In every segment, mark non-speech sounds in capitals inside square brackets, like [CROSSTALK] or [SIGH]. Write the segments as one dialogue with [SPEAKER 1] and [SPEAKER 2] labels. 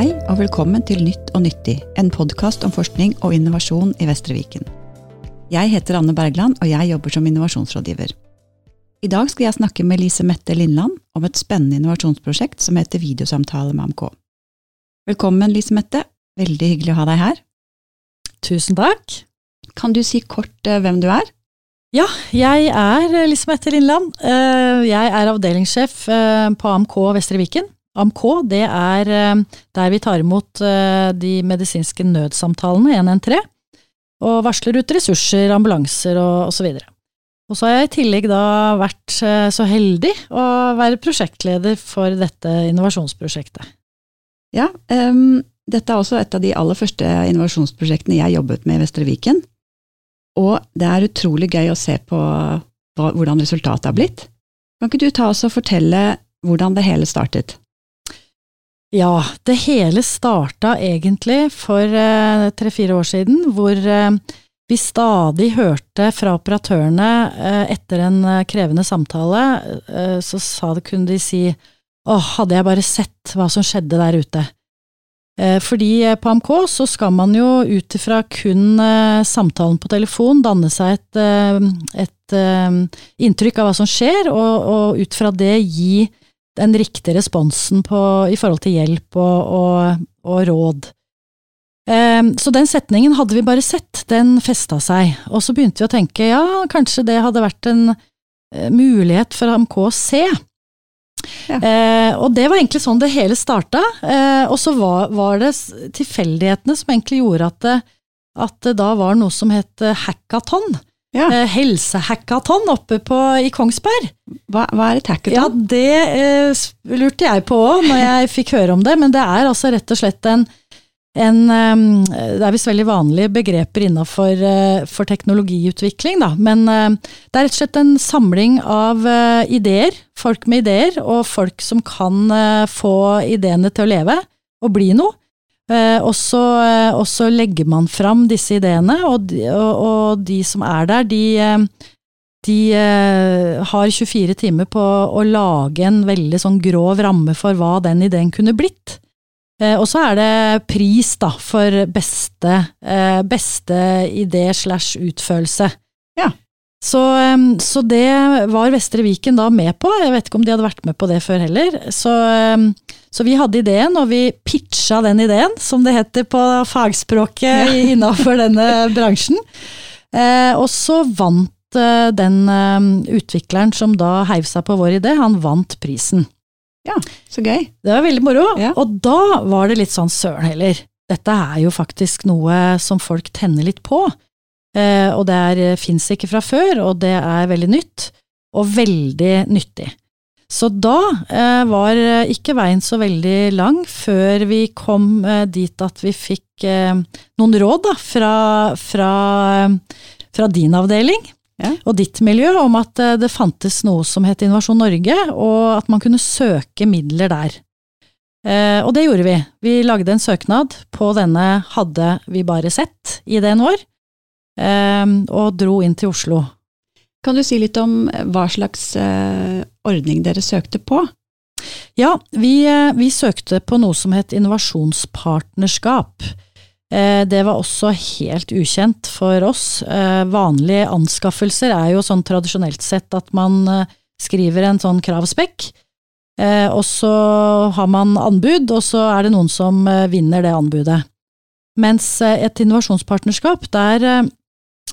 [SPEAKER 1] Hei og velkommen til Nytt og nyttig, en podkast om forskning og innovasjon i Vestre Viken. Jeg heter Anne Bergland, og jeg jobber som innovasjonsrådgiver. I dag skal jeg snakke med Lise Mette Lindland om et spennende innovasjonsprosjekt som heter Videosamtale med AMK. Velkommen, Lise Mette. Veldig hyggelig å ha deg her.
[SPEAKER 2] Tusen takk.
[SPEAKER 1] Kan du si kort eh, hvem du er?
[SPEAKER 2] Ja, jeg er Lise Mette Lindland. Eh, jeg er avdelingssjef eh, på AMK Vestre Viken. AMK det er der vi tar imot de medisinske nødsamtalene 113, og varsler ut ressurser, ambulanser og osv. Og så har jeg i tillegg da vært så heldig å være prosjektleder for dette innovasjonsprosjektet.
[SPEAKER 1] Ja, um, dette er også et av de aller første innovasjonsprosjektene jeg jobbet med i Vestre Viken. Og det er utrolig gøy å se på hva, hvordan resultatet har blitt. Kan ikke du ta oss og fortelle hvordan det hele startet?
[SPEAKER 2] Ja, det hele starta egentlig for eh, tre–fire år siden, hvor eh, vi stadig hørte fra operatørene eh, etter en krevende samtale, så sa kunne de si åh, hadde jeg bare sett hva som skjedde der ute. Fordi på AMK så skal man jo ut ifra kun samtalen på telefon danne seg et, et inntrykk av hva som skjer, og, og, ut fra det gi den riktige responsen på, i forhold til hjelp og, og, og råd. Så den setningen hadde vi bare sett, den festa seg, og så begynte vi å tenke ja, kanskje det hadde vært en mulighet for AMK å se. Ja. Eh, og det var egentlig sånn det hele starta. Eh, og så var, var, det tilfeldighetene som egentlig gjorde at det, at det da var noe som het eh, hackathon. Ja. Eh, helsehackathon oppe på, i Kongsberg.
[SPEAKER 1] Hva, hva, er et hackathon?
[SPEAKER 2] Ja, Det eh, lurte jeg på òg når jeg fikk høre om det, men det er altså rett og slett en en, det er visst veldig vanlige begreper innafor eh, for teknologiutvikling, da. Men eh, det er rett og slett en samling av eh, ideer, folk med ideer, og folk som kan få ideene til å leve og bli noe. Og så, og så legger man fram disse ideene, og de, og, og de som er der, de, de har 24 timer på å lage en veldig sånn grov ramme for hva den ideen kunne blitt. Eh, og så er det pris, da, for beste, eh, beste idé slash utførelse.
[SPEAKER 1] Ja.
[SPEAKER 2] Så, så, det var Vestre Viken da med på, jeg vet ikke om de hadde vært med på det før heller. Så, så vi hadde ideen, og vi pitcha den ideen, som det heter på fagspråket ja. innafor denne bransjen. Eh, og så vant den utvikleren som da heiv seg på vår idé, han vant prisen.
[SPEAKER 1] Ja, så gøy.
[SPEAKER 2] Det var veldig moro. Ja. Og da var det litt sånn søren heller. Dette er jo faktisk noe som folk tenner litt på. Eh, og det eh, fins ikke fra før, og det er veldig nytt. Og veldig nyttig. Så da eh, var ikke veien så veldig lang før vi kom eh, dit at vi fikk eh, noen råd da, fra, fra, fra din avdeling ja. og ditt miljø om at eh, det fantes noe som het Innovasjon Norge, og at man kunne søke midler der. Eh, og det gjorde vi. Vi lagde en søknad på denne Hadde vi bare sett-ideen vår, eh, og dro inn til Oslo.
[SPEAKER 1] Kan du si litt om hva slags ordning dere søkte på?
[SPEAKER 2] Ja, vi, vi søkte på noe som het innovasjonspartnerskap. Eh, det var også helt ukjent for oss. Eh, vanlige anskaffelser er jo sånn tradisjonelt sett at man eh, skriver en sånn kravspekk, og så har man anbud, og så er det noen som vinner det anbudet. Mens et innovasjonspartnerskap, der,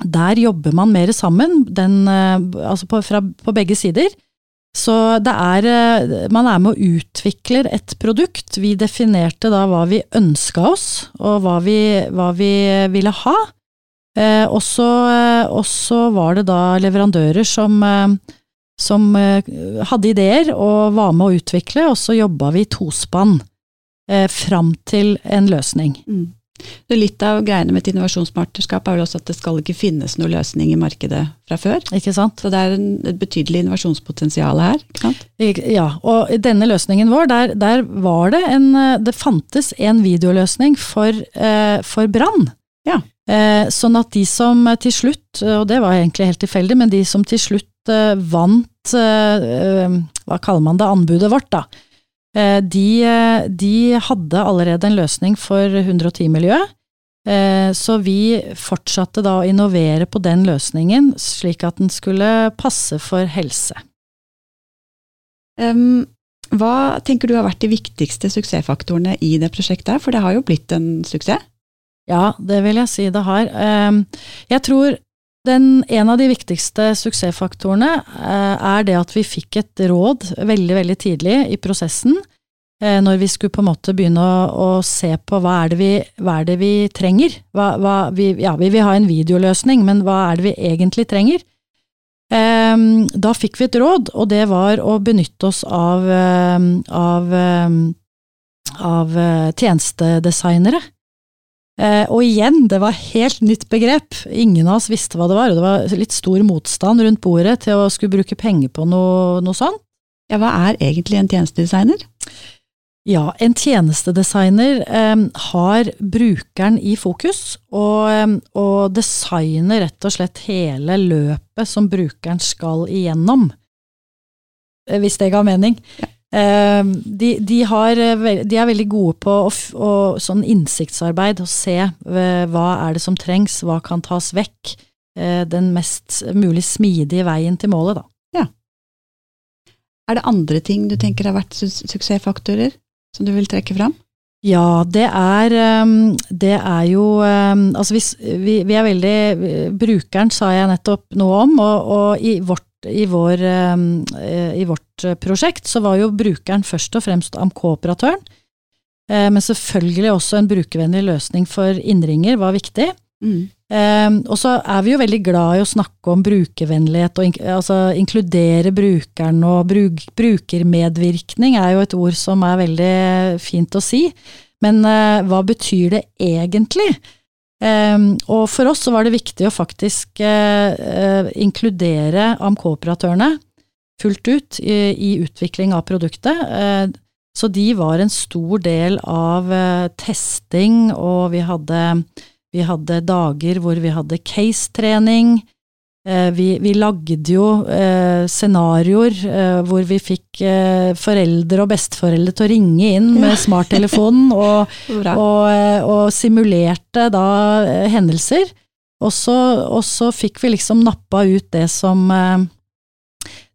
[SPEAKER 2] der jobber man mer sammen, den, altså på, fra, på begge sider. Så det er eh, Man er med og utvikler et produkt. Vi definerte da hva vi ønska oss, og hva vi, hva vi ville ha. Eh, og så var det da leverandører som, eh, som eh, hadde ideer og var med å utvikle, og så jobba vi i tospann eh, fram til en løsning. Mm.
[SPEAKER 1] Litt av greiene med et innovasjonspartnerskap er vel også at det skal ikke finnes noen løsning i markedet fra før.
[SPEAKER 2] Ikke sant?
[SPEAKER 1] Så det er en, et betydelig innovasjonspotensial her. ikke sant?
[SPEAKER 2] Ja, og i denne løsningen vår, der, der, var det en Det fantes en videoløsning for, eh, for brann.
[SPEAKER 1] Ja.
[SPEAKER 2] Eh, sånn at de som til slutt, og det var egentlig helt tilfeldig, men de som til slutt eh, vant eh, Hva kaller man det, anbudet vårt, da de, de hadde allerede en løsning for 110-miljøet. Så vi fortsatte da å innovere på den løsningen, slik at den skulle passe for helse.
[SPEAKER 1] Um, hva tenker du har vært de viktigste suksessfaktorene i det prosjektet? For det har jo blitt en suksess?
[SPEAKER 2] Ja, det vil jeg si det har. Jeg tror den, en av de viktigste suksessfaktorene uh, er det at vi fikk et råd veldig, veldig tidlig i prosessen uh, når vi skulle på en måte begynne å, å se på hva er det vi, er det vi trenger. Hva, hva, vi, ja, vi vil ha en videoløsning, men hva er det vi egentlig trenger? Ehm, da fikk vi et råd, og det var å benytte oss av, ehm, av, ehm, av eh, tjenestedesignere. Eh, og igjen, det var helt nytt begrep. Ingen av oss visste hva det var, og det var litt stor motstand rundt bordet til å skulle bruke penger på noe, noe sånt.
[SPEAKER 1] Ja, hva er egentlig en tjenestedesigner?
[SPEAKER 2] Ja, en tjenestedesigner eh, har brukeren i fokus, og, eh, og, designer rett og slett hele løpet som brukeren skal igjennom. Eh, hvis det ga mening. Ja. Eh, de, de, har, eh, de, er veldig gode på å, å, sånn innsiktsarbeid, å se eh, hva er det som trengs, hva kan tas vekk. Den mest mulig smidige veien til målet, da.
[SPEAKER 1] Ja. Er det andre ting du tenker har vært suksessfaktorer? som du vil trekke fram?
[SPEAKER 2] Ja, det er, ehm, det er jo ehm, Altså hvis, vi, vi, er veldig Brukeren sa jeg nettopp noe om, og, og i, vårt, i, vår, ehm, eh, i, vårt prosjekt så var jo brukeren først og fremst AMK-operatøren. Eh, men selvfølgelig også en brukervennlig løsning for innringer var viktig. Mm. Um, og så er vi jo veldig glad i å snakke om brukervennlighet, og in altså inkludere brukeren, og bruk brukermedvirkning er jo et ord som er veldig fint å si. Men uh, hva betyr det egentlig? Um, og for oss så var det viktig å faktisk uh, uh, inkludere AMK-operatørene fullt ut i, i, utvikling av produktet. så de var en stor del av testing, og vi hadde vi hadde dager hvor vi hadde case-trening. Eh, vi, vi, lagde jo eh, scenarioer eh, hvor vi fikk eh, foreldre og besteforeldre til å ringe inn med smarttelefonen [LAUGHS] og, og, eh, og, simulerte da eh, hendelser. Og så, og så, fikk vi liksom nappa ut det som,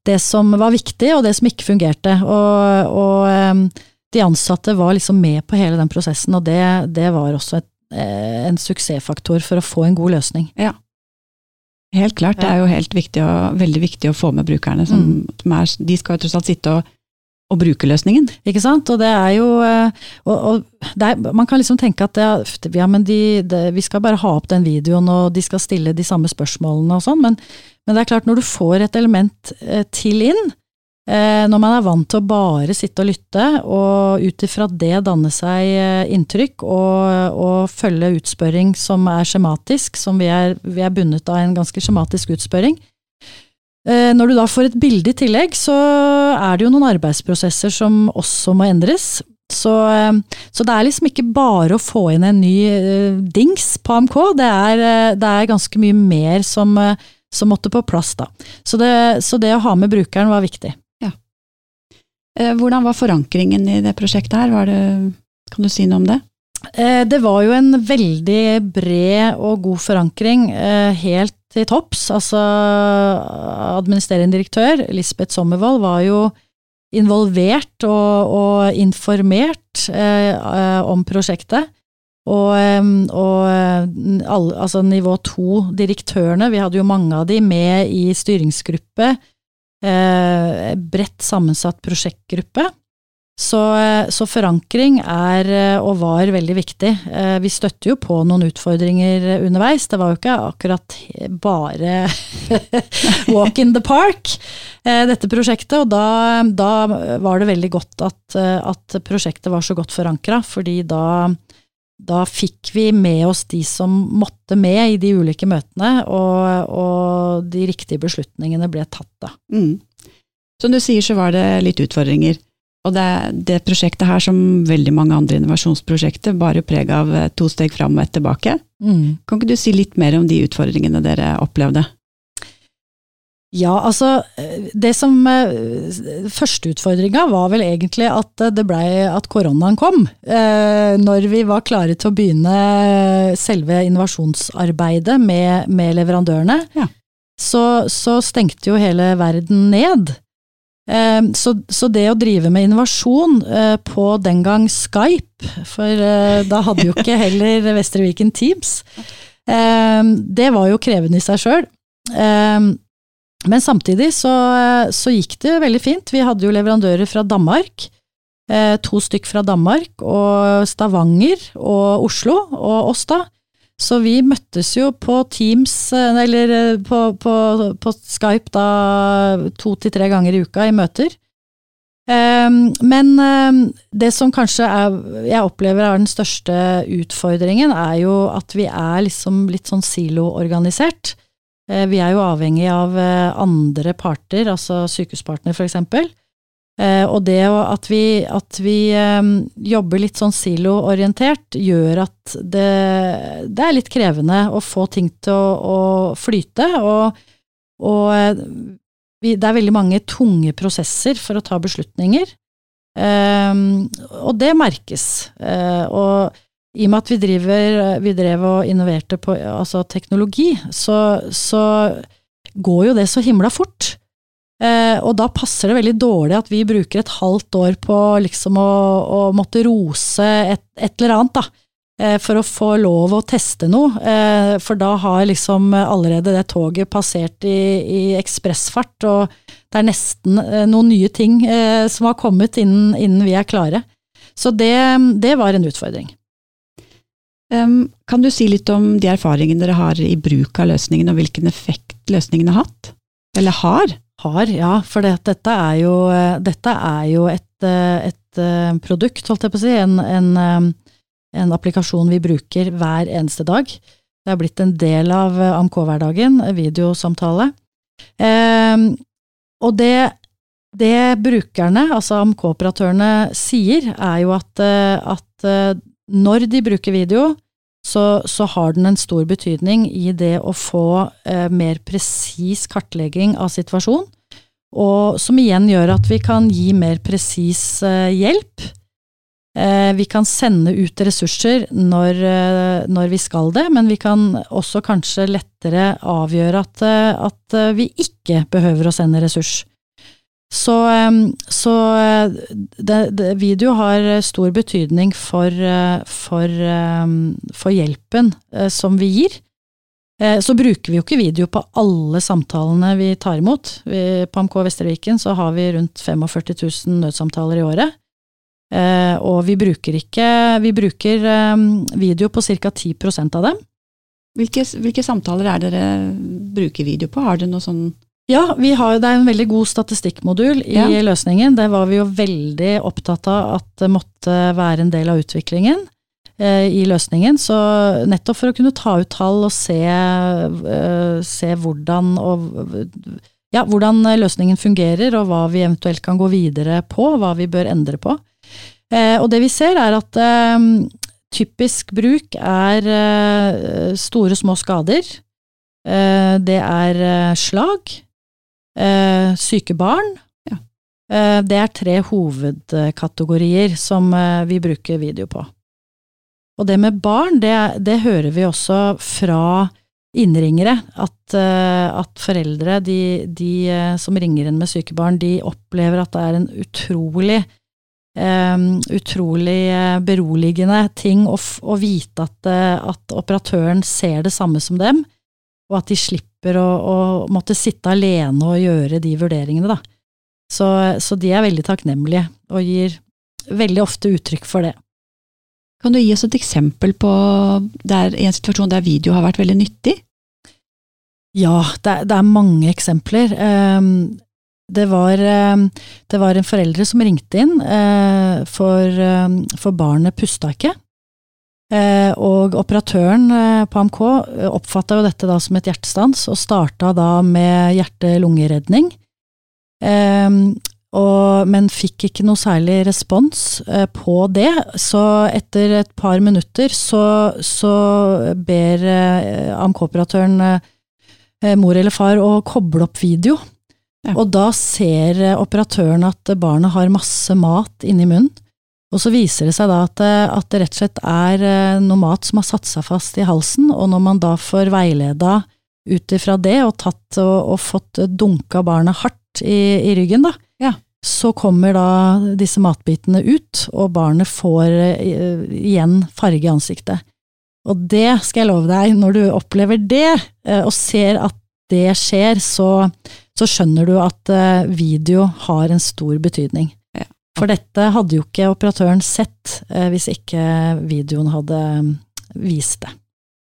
[SPEAKER 2] det som var viktig, og det som ikke fungerte. Og, de ansatte var liksom med på hele den prosessen, og det, det var også et en suksessfaktor for å få en god løsning.
[SPEAKER 1] Ja. Helt klart, det er jo helt viktig og, veldig viktig å få med brukerne. Som, mm. er, de skal jo tross alt sitte og, og, bruke løsningen.
[SPEAKER 2] Ikke sant, og det er jo eh, og, er, Man kan liksom tenke at det, ja, men de, det, vi skal bare ha opp den videoen, og de skal stille de samme spørsmålene og sånn, men, men, det er klart, når du får et element eh, til inn, når man er vant til å bare sitte og lytte, og ut ifra det danne seg eh, inntrykk og, og, følge utspørring som er skjematisk, som vi er, vi er bundet av en ganske skjematisk utspørring. Eh, når du da får et bilde i tillegg, så er det jo noen arbeidsprosesser som også må endres. Så, så, det er liksom ikke bare å få inn en ny dings på AMK, det er, det er ganske mye mer som, som måtte på plass da. Så det, så det å ha med brukeren var viktig.
[SPEAKER 1] Eh, hvordan var forankringen i det prosjektet her? Det, kan du si noe om det?
[SPEAKER 2] Eh, det var jo en veldig bred og god forankring eh, helt til topps. Altså, administrerende direktør Lisbeth Sommervold var jo involvert og, og informert eh, om prosjektet. Og, og alle, altså nivå to-direktørene, vi hadde jo mange av de med i styringsgruppe eh, bredt sammensatt prosjektgruppe. Så, eh, så, forankring er eh, og var veldig viktig. Eh, vi støtter jo på noen utfordringer underveis. Det var jo ikke akkurat bare [LAUGHS] walk in the park, dette prosjektet. Og da, da var det veldig godt at, at prosjektet var så godt forankra, fordi da da fikk vi med oss de som måtte med i de ulike møtene, og, og de riktige beslutningene ble tatt da. Mm.
[SPEAKER 1] Som du sier, så var det litt utfordringer. Og det, det prosjektet her, som veldig mange andre innovasjonsprosjekter, bare preg av eh, to steg fram og ett tilbake. Mm. Kan ikke du si litt mer om de utfordringene dere opplevde?
[SPEAKER 2] Ja, altså det som Førsteutfordringa var vel egentlig at det blei at koronaen kom. Når vi var klare til å begynne selve innovasjonsarbeidet med, med leverandørene,
[SPEAKER 1] Ja.
[SPEAKER 2] så, så stengte jo hele verden ned. Eh, Så, så det å drive med innovasjon eh, på den gang Skype, for eh, da hadde jo ikke [LAUGHS] heller Vestre Viken Teams, eh, det var jo krevende i seg sjøl. Men samtidig så, så gikk det veldig fint. Vi hadde jo leverandører fra Danmark. eh, To stykk fra Danmark, og Stavanger og Oslo, og oss da. Så vi møttes jo på Teams, eh, eller eh, på, på, på Skype da to til tre ganger i uka i møter. Ehm, Men ehm, det som kanskje er, jeg opplever er den største utfordringen, er jo at vi er liksom litt sånn siloorganisert. Eh, Vi er jo avhengig av eh, andre parter, altså sykehuspartner eksempel. Eh, Og det at vi, at vi jobber litt sånn siloorientert, gjør at det, det er litt krevende å få ting til å, å flyte. Og, og vi, det er veldig mange tunge prosesser for å ta beslutninger. Og det merkes. Eh, og i og med at vi, driver, vi drev og innoverte på altså teknologi, så, så går jo det så himla fort. Eh, og da passer det veldig dårlig at vi bruker et halvt år på liksom å, å måtte rose et, et eller annet, da. eh, For å få lov å teste noe, eh, for da har liksom allerede det toget passert i, i ekspressfart, og det er nesten eh, noen nye ting som har kommet innen, innen vi er klare. Så det, det var en utfordring.
[SPEAKER 1] Kan du si litt om de erfaringene dere har i bruk av løsningen, og hvilken effekt løsningen har hatt? Eller har?
[SPEAKER 2] Har, ja, for det, dette er jo, eh, dette er jo et, eh, et eh, produkt, holdt jeg på å si, en, en, en applikasjon vi bruker hver eneste dag. Det er blitt en del av AMK-hverdagen, videosamtale. Eh, og det, det brukerne, altså AMK-operatørene, sier, er jo at, at når de bruker video, så, så har den en stor betydning i det å få eh, mer presis kartlegging av situasjonen. og som igjen gjør at vi kan gi mer presis eh, hjelp. Eh, vi kan sende ut ressurser når, eh, når vi skal det, men vi kan også kanskje lettere avgjøre at, eh, at eh, vi ikke behøver å sende ressurs. Så, så eh, det, det, video har stor betydning for, eh, for, for hjelpen eh, som vi gir. Så bruker vi jo ikke video på alle samtalene vi tar imot. På AMK Vesterviken så har vi rundt 45 000 nødsamtaler i året. Og vi bruker ikke Vi bruker video på ca. 10% av dem.
[SPEAKER 1] Hvilke, hvilke samtaler er dere bruker video på? Har dere noe sånn
[SPEAKER 2] Ja, vi har, det er en veldig god statistikkmodul i
[SPEAKER 1] Ja.
[SPEAKER 2] løsningen. Det var vi jo veldig opptatt av at det måtte være en del av utviklingen eh, i løsningen. Så nettopp for å kunne ta ut tall og se, eh, se hvordan, og, ja, hvordan løsningen fungerer, og hva vi eventuelt kan gå videre på, hva vi bør endre på. Eh, og det vi ser er at eh, typisk bruk er eh, store, små skader. Eh, det er slag. Eh, syke barn.
[SPEAKER 1] Ja.
[SPEAKER 2] Eh, det er tre hovedkategorier som eh, vi bruker video på. Og det med barn, det, det hører vi også fra innringere, at, eh, at foreldre de, de eh, som ringer inn med syke barn, de opplever at det er en utrolig Um, utrolig beroligende ting å, å vite at, at operatøren ser det samme som dem, og at de slipper å, å måtte sitte alene og gjøre de vurderingene, da. Så, så de er veldig takknemlige, og gir veldig ofte uttrykk for det.
[SPEAKER 1] Kan du gi oss et eksempel på der, en situasjon der video har vært veldig nyttig?
[SPEAKER 2] Ja, det, det er mange eksempler. Ehm, Det var, ehm, det var en foreldre som ringte inn, eh, for, ehm, for barnet pusta ikke. Eh, Og operatøren eh, på AMK oppfatta jo dette da som et hjertestans, og starta da med hjerte-lungeredning. Ehm, men fikk ikke noe særlig respons eh, på det, så etter et par minutter så, så ber eh, AMK-operatøren eh, eh, mor eller far å koble opp video.
[SPEAKER 1] Ja.
[SPEAKER 2] Og da ser eh, operatøren at barnet har masse mat inni munnen. Og så viser det seg da at, eh, at det rett og slett er eh, noe mat som har satt seg fast i halsen, og når man da får veileda ut ifra det og tatt og, og fått dunka barnet hardt i, i ryggen, da,
[SPEAKER 1] Ja.
[SPEAKER 2] så kommer da disse matbitene ut, og barnet får uh, igjen farge i ansiktet. Og det skal jeg love deg, når du opplever det, uh, og ser at det skjer, så, så skjønner du at uh, video har en stor betydning.
[SPEAKER 1] Ja.
[SPEAKER 2] For dette hadde jo ikke operatøren sett eh, hvis ikke videoen hadde mm, vist det.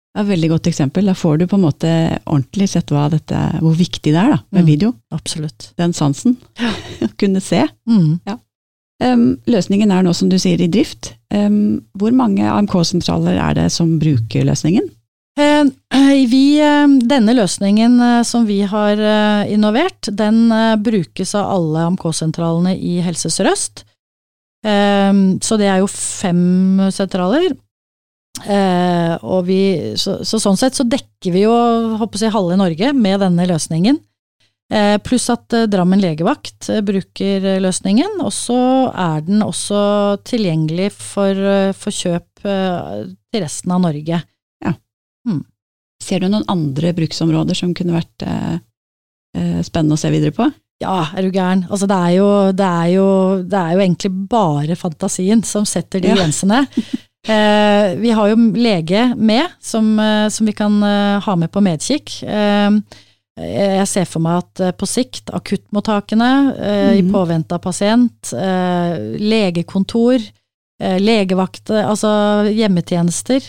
[SPEAKER 1] Det er et veldig godt eksempel. Da får du på en måte ordentlig sett dette, hvor viktig det er da, med
[SPEAKER 2] Mm.
[SPEAKER 1] video.
[SPEAKER 2] Absolutt.
[SPEAKER 1] Den sansen. [LAUGHS] Å kunne se.
[SPEAKER 2] Mm.
[SPEAKER 1] Um, løsningen er nå, som du sier, i drift. Um, hvor mange AMK-sentraler er det som bruker løsningen?
[SPEAKER 2] Eh, Vi, eh, denne løsningen eh, som vi har eh, innovert, den eh, brukes av alle AMK-sentralene i Helse Sør-Øst. Eh, Så det er jo fem sentraler. Eh, Og vi, så, så sånn sett så dekker vi jo håper jeg, halve Norge med denne løsningen. Eh, Pluss at eh, Drammen legevakt eh, bruker eh, løsningen, og så er den også tilgjengelig for, eh, for kjøp eh, til resten av Norge.
[SPEAKER 1] Ser du noen andre bruksområder som kunne vært eh, eh, spennende å se videre på?
[SPEAKER 2] Ja, er du gæren. Altså, det er jo, det er jo, det er jo egentlig bare fantasien som setter de
[SPEAKER 1] Ja.
[SPEAKER 2] grensene. [LAUGHS] Eh, vi har jo lege med, som, eh, som vi kan eh, ha med på medkikk. Eh, jeg ser for meg at på sikt, akuttmottakene eh, i
[SPEAKER 1] Mhm.
[SPEAKER 2] påvente av pasient, eh, legekontor, legevakt, altså hjemmetjenester,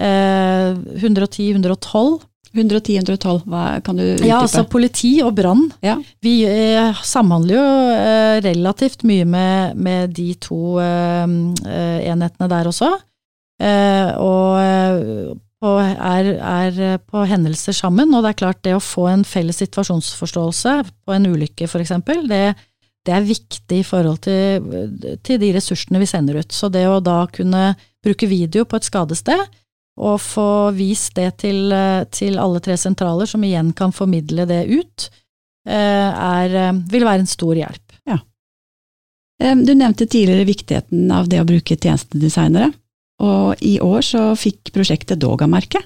[SPEAKER 2] eh, 110-112,
[SPEAKER 1] 110-112, hva kan du utdype?
[SPEAKER 2] ja, altså politi og brann.
[SPEAKER 1] Ja.
[SPEAKER 2] Vi eh, samhandler jo eh, relativt mye med, med de to eh, eh, enhetene der også. Eh, og eh, er, er på hendelser sammen, og det er klart det å få en felles situasjonsforståelse på en ulykke f.eks., det, det er viktig i forhold til, til de ressursene vi sender ut. Så det å da kunne bruke video på et skadested, og få vist det til, eh, til alle tre sentraler, som igjen kan formidle det ut, eh, er, eh, vil være en stor hjelp.
[SPEAKER 1] Ja. Du nevnte tidligere viktigheten av det å bruke tjenestedesignere, og i år så fikk prosjektet Doga-merket.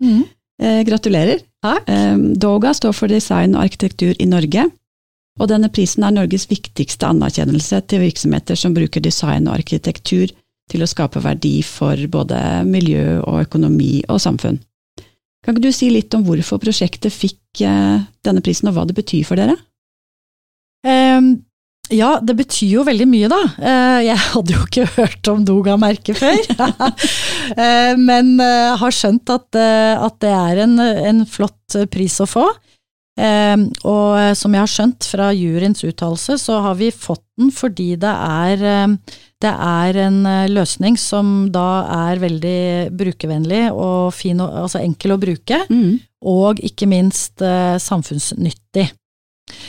[SPEAKER 1] Mm. gratulerer.
[SPEAKER 2] Takk.
[SPEAKER 1] Doga står for design og arkitektur i Norge, og denne prisen er Norges viktigste anerkjennelse til virksomheter som bruker design og arkitektur til å skape verdi for både miljø og økonomi og samfunn. Kan ikke du si litt om hvorfor prosjektet fikk eh, denne prisen, og hva det betyr for dere?
[SPEAKER 2] Um, ja, det betyr jo veldig mye, da. Eh, jeg hadde jo ikke [LAUGHS] hørt om Doga-merket før, [LAUGHS] Eh, men har skjønt at, det er en, en flott pris å få. Ehm, og som jeg har skjønt fra juryens uttalelse, så har vi fått den fordi det er, det er en eh, løsning som da er veldig brukervennlig og fin, altså enkel å bruke og ikke minst eh, samfunnsnyttig.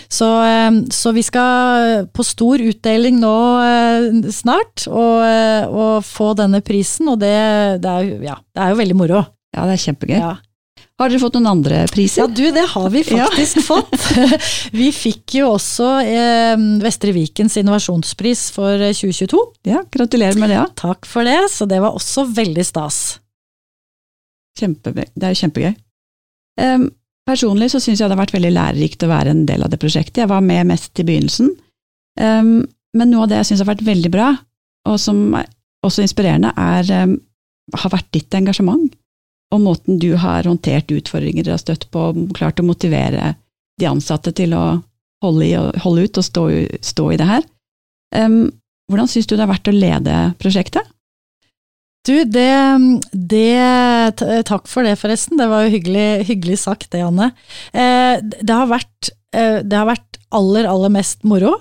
[SPEAKER 2] Så, eh, så vi skal på stor utdeling nå eh, snart, og, og få denne prisen, og det, det, er, ja, det er jo veldig moro.
[SPEAKER 1] Ja, det er kjempegøy.
[SPEAKER 2] Ja.
[SPEAKER 1] Har dere fått noen andre priser?
[SPEAKER 2] ja, du, det har vi faktisk [LAUGHS] fått. Vi fikk jo også eh, Vestre Vikens innovasjonspris for eh, 2022.
[SPEAKER 1] Ja, gratulerer med det. Ja.
[SPEAKER 2] Takk for det, så det var også veldig stas.
[SPEAKER 1] Kjempe, det er jo kjempegøy. Um, personlig så syns jeg det har vært veldig lærerikt å være en del av det prosjektet. Jeg var med mest i begynnelsen. Um, men noe av det jeg syns har vært veldig bra, og som er også inspirerende, er, um, har vært ditt engasjement. Og måten du har håndtert utfordringer dere har støtt på, klart å motivere de ansatte til å holde, i, holde ut og stå, stå i det her. Um, hvordan syns du det har vært å lede prosjektet?
[SPEAKER 2] Du, det, det Takk for det, forresten. Det var jo hyggelig, hyggelig sagt, det, Anne. Eh, det, har vært, eh, det har vært aller, aller mest moro.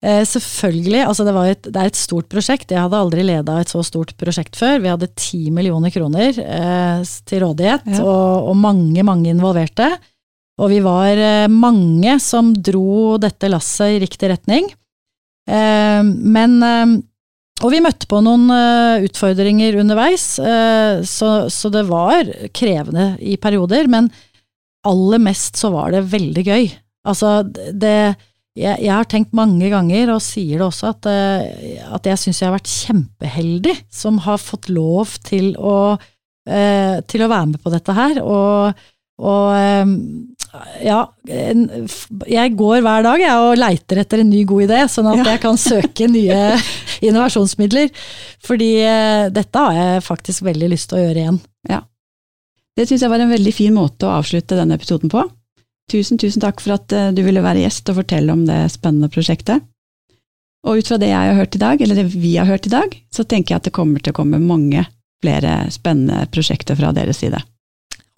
[SPEAKER 2] Eh, selvfølgelig, altså det, var et, det er et stort prosjekt. Jeg hadde aldri leda et så stort prosjekt før. Vi hadde ti millioner kroner eh, til rådighet,
[SPEAKER 1] Ja.
[SPEAKER 2] og, og mange, mange involverte. Og vi var eh, mange som dro dette lasset i riktig retning. Eh, men eh, og vi møtte på noen eh, utfordringer underveis, eh, så, så det var krevende i perioder. Men, aller mest så var det veldig gøy. Altså, det jeg, jeg har tenkt mange ganger, og sier det også, at, eh, at jeg syns jeg har vært kjempeheldig som har fått lov til å, eh, til å være med på dette her. Og, og eh, ja, jeg går hver dag jeg, og leiter etter en ny god idé, sånn at jeg kan søke nye [LAUGHS] innovasjonsmidler. Fordi dette har jeg faktisk veldig lyst til å gjøre igjen.
[SPEAKER 1] Ja. Det syns jeg var en veldig fin måte å avslutte denne episoden på. Tusen, tusen takk for at eh, du ville være gjest og fortelle om det spennende prosjektet. Og ut fra det jeg har hørt i dag, eller det vi har hørt i dag, så tenker jeg at det kommer til å komme mange flere spennende prosjekter fra deres side.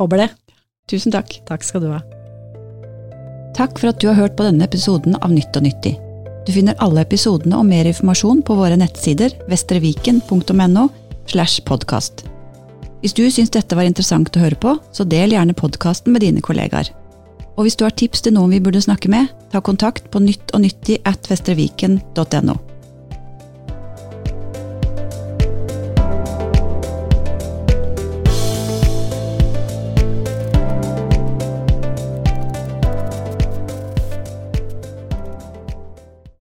[SPEAKER 2] Håper det.
[SPEAKER 1] Tusen takk.
[SPEAKER 2] Takk skal du ha.
[SPEAKER 1] Takk for at du har hørt på denne episoden av Nytt og nyttig. Du finner alle episodene og mer informasjon på våre nettsider vestreviken.no slash podkast. Hvis du syns dette var interessant å høre på, så del gjerne podkasten med dine kollegaer. Og hvis du har tips til noen vi burde snakke med, ta kontakt på nytt og nyttig at vestreviken.no.